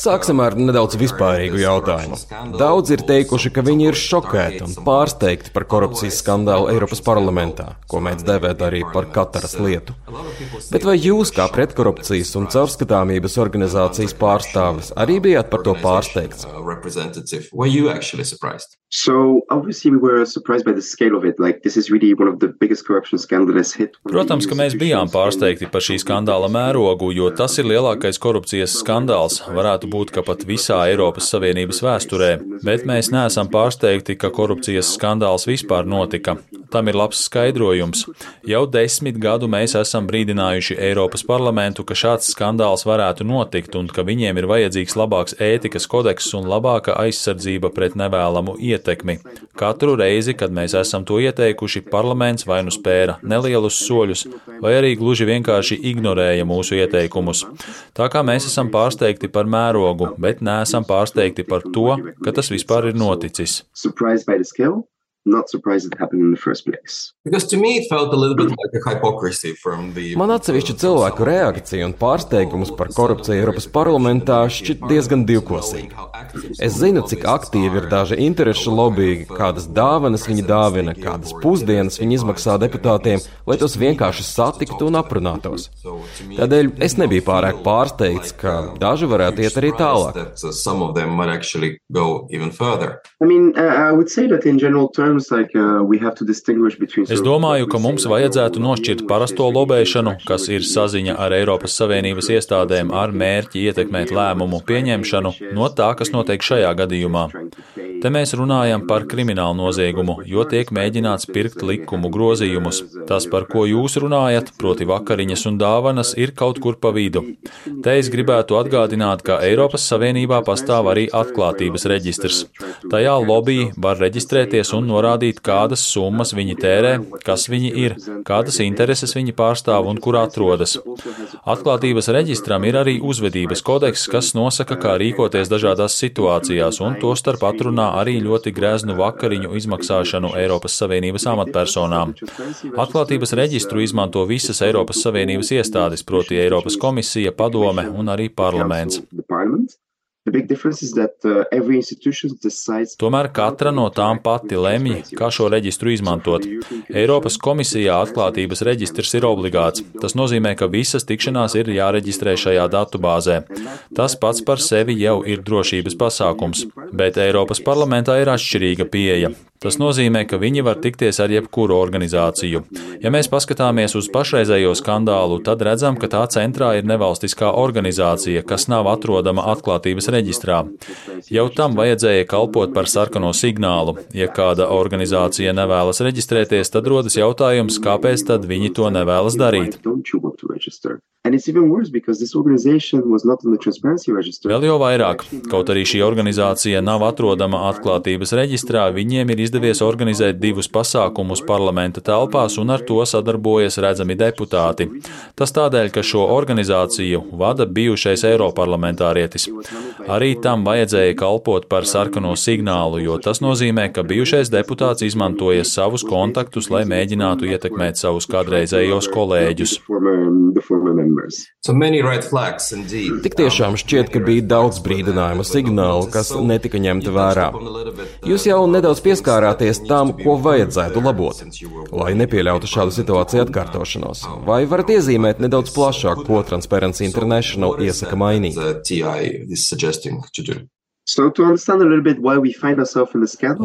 Sāksim ar nedaudz vispārīgu jautājumu. Daudz ir teikuši, ka viņi ir šokēti un pārsteigti par korupcijas skandālu Eiropas parlamentā, ko mēdz devēt arī par Kataras lietu. Bet vai jūs, kā pretkorupcijas un caurskatāmības organizācijas pārstāvis, arī bijāt par to pārsteigts? Protams, ka mēs bijām pārsteigti par šī skandāla mērogu, jo tas ir lielākais korupcijas skandāls, varētu būt, ka pat visā Eiropas Savienības vēsturē, bet mēs neesam pārsteigti, ka korupcijas skandāls vispār notika. Tam ir labs skaidrojums. Jau desmit gadu mēs esam brīdinājuši Eiropas parlamentu, ka šāds skandāls varētu notikt un ka viņiem ir vajadzīgs labāks ētikas kodeks un labāka aizsardzība pret nevēlamu ietekmi. Katru reizi, kad mēs esam to ieteikuši, parlaments vai nu spēra nelielus soļus, vai arī gluži vienkārši ignorēja mūsu ieteikumus. Tā kā mēs esam pārsteigti par mērogu, bet neesam pārsteigti par to, ka tas vispār ir noticis not surprised it happened in the first place. Because to me it felt a little bit like a hypocrisy from the Man atsevišķu cilvēku reakcija un pārsteigums par korupciju Eiropas parlamentā šķiet diezgan divkosīgi. Es zinu, cik aktīvi ir daži interešu lobby, kādas dāvanas viņi dāvina, kādas pusdienas viņi izmaksā deputātiem, lai tos vienkārši satiktu un aprunātos. Tādēļ es nebiju pārāk pārsteigts, ka daži varētu iet arī tālāk. I mean, uh, I would say that in general terms Uh, es domāju, ka mums vajadzētu nošķirt parasto lobēšanu, kas ir saziņa ar Eiropas Savienības iestādēm ar mērķi ietekmēt lēmumu pieņemšanu, no tā, kas notiek šajā gadījumā. Te mēs runājam par kriminālu noziegumu, jo tiek mēģināts pirkt likumu grozījumus. Tas, par ko jūs runājat, proti vakariņas un dāvanas, ir kaut kur pa vidu. Te es gribētu atgādināt, ka Eiropas Savienībā pastāv arī atklātības reģistrs. Tajā lobby var reģistrēties un norādīt, kādas summas viņi tērē, kas viņi ir, kādas intereses viņi pārstāv un kur atrodas. Atklātības reģistram ir arī uzvedības kodeks, kas nosaka, kā rīkoties dažādās situācijās, un to starp atrunā arī ļoti greznu vakariņu izmaksāšanu Eiropas Savienības amatpersonām. Atklātības reģistru izmanto visas Eiropas Savienības iestādes, proti Eiropas komisija, padome un arī parlaments. Uh, Tomēr katra no tām pati lemj, kā šo reģistru izmantot. Eiropas komisijā atklātības reģistrs ir obligāts. Tas nozīmē, ka visas tikšanās ir jāreģistrē šajā datubāzē. Tas pats par sevi jau ir drošības pasākums, bet Eiropas parlamentā ir atšķirīga pieeja. Tas nozīmē, ka viņi var tikties ar jebkuru organizāciju. Ja mēs paskatāmies uz pašreizējo skandālu, tad redzam, ka tā centrā ir nevalstiskā organizācija, kas nav atrodama atklātības reģistrā. Jau tam vajadzēja kalpot par sarkano signālu. Ja kāda organizācija nevēlas reģistrēties, tad rodas jautājums, kāpēc tad viņi to nevēlas darīt. Vēl jau vairāk, kaut arī šī organizācija nav atrodama atklātības reģistrā, viņiem ir izdevies organizēt divus pasākumus parlamenta telpās un ar to sadarbojas redzami deputāti. Tas tādēļ, ka šo organizāciju vada bijušais Eiroparlamentārietis. Arī tam vajadzēja kalpot par sarkano signālu, jo tas nozīmē, ka bijušais deputāts izmantoja savus kontaktus, lai mēģinātu ietekmēt savus kādreizējos kolēģus. Tik tiešām šķiet, ka bija daudz brīdinājumu signālu, kas netika ņemta vērā. Jūs jau nedaudz pieskārāties tam, ko vajadzētu labot, lai nepieļautu šādu situāciju atkārtošanos. Vai varat iezīmēt nedaudz plašāk, ko Transparency International iesaka mainīt?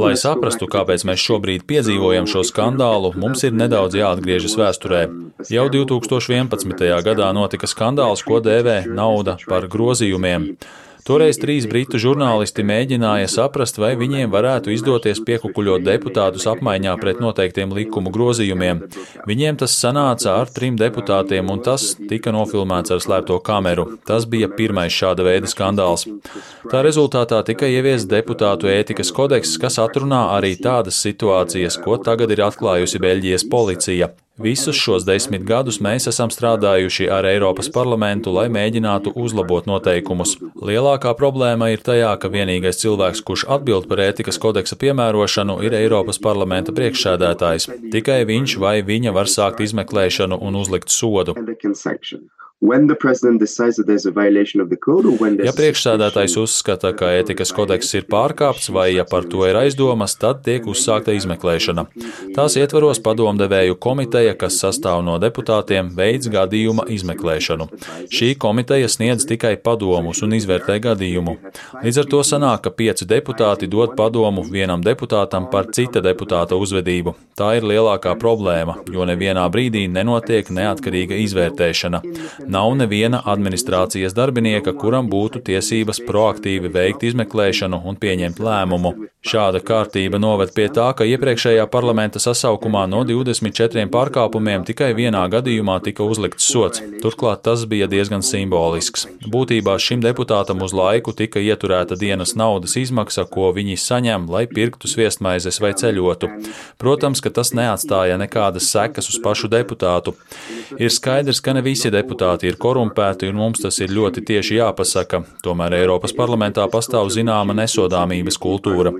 Lai saprastu, kāpēc mēs šobrīd piedzīvojam šo skandālu, mums ir nedaudz jāatgriežas vēsturē. Jau 2011. gadā notika skandāls, ko dēvē nauda par grozījumiem. Toreiz trīs britu žurnālisti mēģināja saprast, vai viņiem varētu izdoties piekukuļot deputātus apmaiņā pret noteiktiem likumu grozījumiem. Viņiem tas sanāca ar trim deputātiem, un tas tika nofilmēts ar slēpto kameru. Tas bija pirmais šāda veida skandāls. Tā rezultātā tika ievies deputātu ētikas kodeks, kas atrunā arī tādas situācijas, ko tagad ir atklājusi Beļģijas policija. Visus šos desmit gadus mēs esam strādājuši ar Eiropas parlamentu, lai mēģinātu uzlabot noteikumus. Lielākā problēma ir tajā, ka vienīgais cilvēks, kurš atbild par ētikas kodeksa piemērošanu, ir Eiropas parlamenta priekšsēdētājs. Tikai viņš vai viņa var sākt izmeklēšanu un uzlikt sodu. Ja priekšsādātājs uzskata, ka ētikas kodeks ir pārkāpts vai ja par to ir aizdomas, tad tiek uzsākta izmeklēšana. Tās ietvaros padomdevēju komiteja, kas sastāv no deputātiem, veids gadījuma izmeklēšanu. Šī komiteja sniedz tikai padomus un izvērtē gadījumu. Līdz ar to sanāk, ka pieci deputāti dod padomu vienam deputātam par cita deputāta uzvedību. Tā ir lielākā problēma, jo nevienā brīdī nenotiek neatkarīga izvērtēšana. Nav neviena administrācijas darbinieka, kuram būtu tiesības proaktīvi veikt izmeklēšanu un pieņemt lēmumu. Šāda kārtība noved pie tā, ka iepriekšējā parlamenta sasaukumā no 24 pārkāpumiem tikai vienā gadījumā tika uzlikts sots. Turklāt tas bija diezgan simbolisks. Būtībā šim deputātam uz laiku tika ieturēta dienas naudas izmaksa, ko viņi saņem, lai pirktu sviestmaizes vai ceļotu. Protams, ka tas neatstāja nekādas sekas uz pašu deputātu. Ir skaidrs, ka ne visi deputāti deputāti ir korumpēti, un mums tas ir ļoti tieši jāpasaka. Tomēr Eiropas parlamentā pastāv zināma nesodāmības kultūra.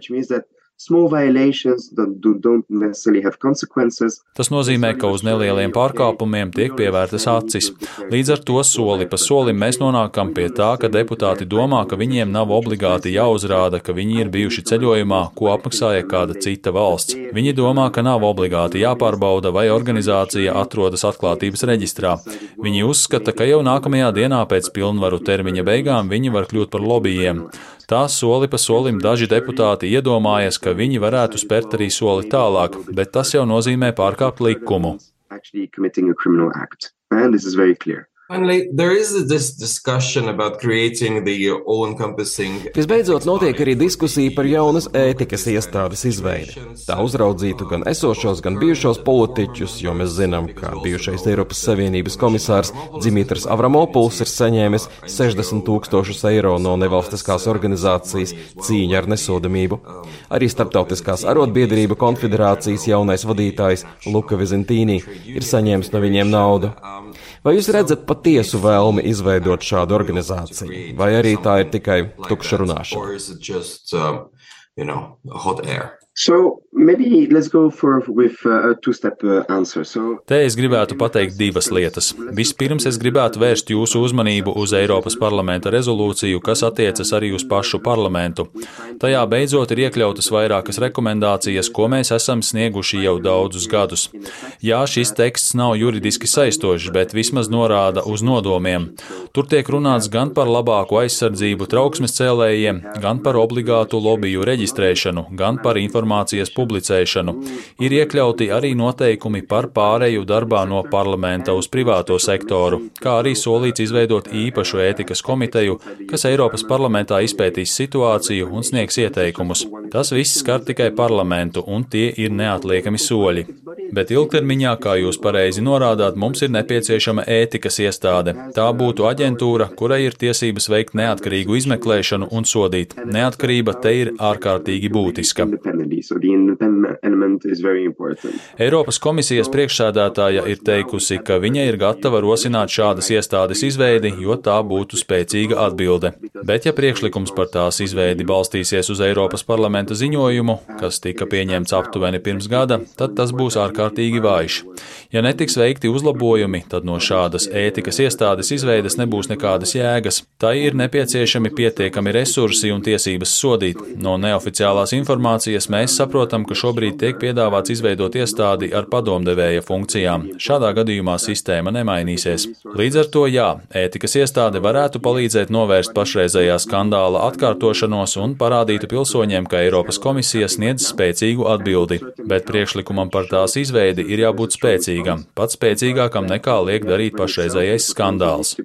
Tas nozīmē, ka uz nelieliem pārkāpumiem tiek pievērtas acis. Līdz ar to soli pa solim mēs nonākam pie tā, ka deputāti domā, ka viņiem nav obligāti jāuzrāda, ka viņi ir bijuši ceļojumā, ko apmaksāja kāda cita valsts. Viņi domā, ka nav obligāti jāpārbauda, vai organizācija atrodas atklātības reģistrā. Viņi uzskata, ka jau nākamajā dienā pēc pilnvaru termiņa beigām viņi var kļūt par lobbyiem. Tā soli pa solim daži deputāti iedomājas, ka viņi varētu spērt arī soli tālāk, bet tas jau nozīmē pārkāpt likumu. And this is very clear. Visbeidzot, notiek arī diskusija par jaunas ētikas iestādes izveidi. Tā uzraudzītu gan esošos, gan bijušos politiķus, jo mēs zinām, ka bijušais Eiropas Savienības komisārs Dimitrs Avramopuls ir saņēmis 60 tūkstošus eiro no nevalstiskās organizācijas cīņa ar nesodamību. Arī Startautiskās arotbiedrība konfederācijas jaunais vadītājs Luka Vizentīnī ir saņēmis no viņiem naudu. Vai jūs redzat patiesu vēlmi izveidot šādu organizāciju, vai arī tā ir tikai tukša runāšana? You know, hot air. So maybe let's go for with uh, a two-step uh, answer. So Te es gribētu pateikt divas lietas. Vispirms es gribētu vērst jūsu uzmanību uz Eiropas parlamenta rezolūciju, kas attiecas arī uz pašu parlamentu. Tajā beidzot ir iekļautas vairākas rekomendācijas, ko mēs esam snieguši jau daudzus gadus. Jā, šis teksts nav juridiski saistošs, bet vismaz norāda uz nodomiem. Tur tiek runāts gan par labāku aizsardzību trauksmes cēlējiem, gan par obligātu lobiju reģistrēšanu, gan par informācijas publicēšanu. Ir iekļauti arī noteikumi par pāreju darbā no parlamenta uz privāto sektoru, kā arī solīts izveidot īpašu ētikas komiteju, kas Eiropas parlamentā izpētīs situāciju un sniegs ieteikumus. Tas viss skar tikai parlamentu, un tie ir neatliekami soļi. Bet ilgtermiņā, kā jūs pareizi norādāt, mums ir nepieciešama ētikas iestāde. Tā būtu aģentūra, kurai ir tiesības veikt neatkarīgu izmeklēšanu un sodīt. Neatkarība te ir ārkārtīgi būtiska. Eiropas komisijas priekšsēdētāja ir teikusi, ka viņa ir gatava rosināt šādas iestādes izveidi, jo tā būtu spēcīga atbilde. Bet, ja priekšlikums par tās izveidi balstīsies uz Eiropas parlamenta ziņojumu, kas tika pieņemts aptuveni pirms gada, tad tas būs ārkārtīgi vājš. Ja netiks veikti uzlabojumi, tad no šādas ētikas iestādes izveides nebūs nekādas jēgas. Tai ir nepieciešami pietiekami resursi un tiesības sodīt. No neoficiālās informācijas mēs saprotam, ka šobrīd tiek piedāvāts izveidot iestādi ar padomdevēja funkcijām. Šādā gadījumā sistēma nemainīsies. Līdz ar to, jā, ētikas iestāde varētu palīdzēt novērst pašreizējā skandāla atkārtošanos un parādītu pilsoņiem, ka Eiropas komisija sniedz spēcīgu atbildi. Bet priekšlikumam par tās izveidi ir jābūt spēcīgam, pat spēcīgākam nekā liek darīt pašreizējais skandāls.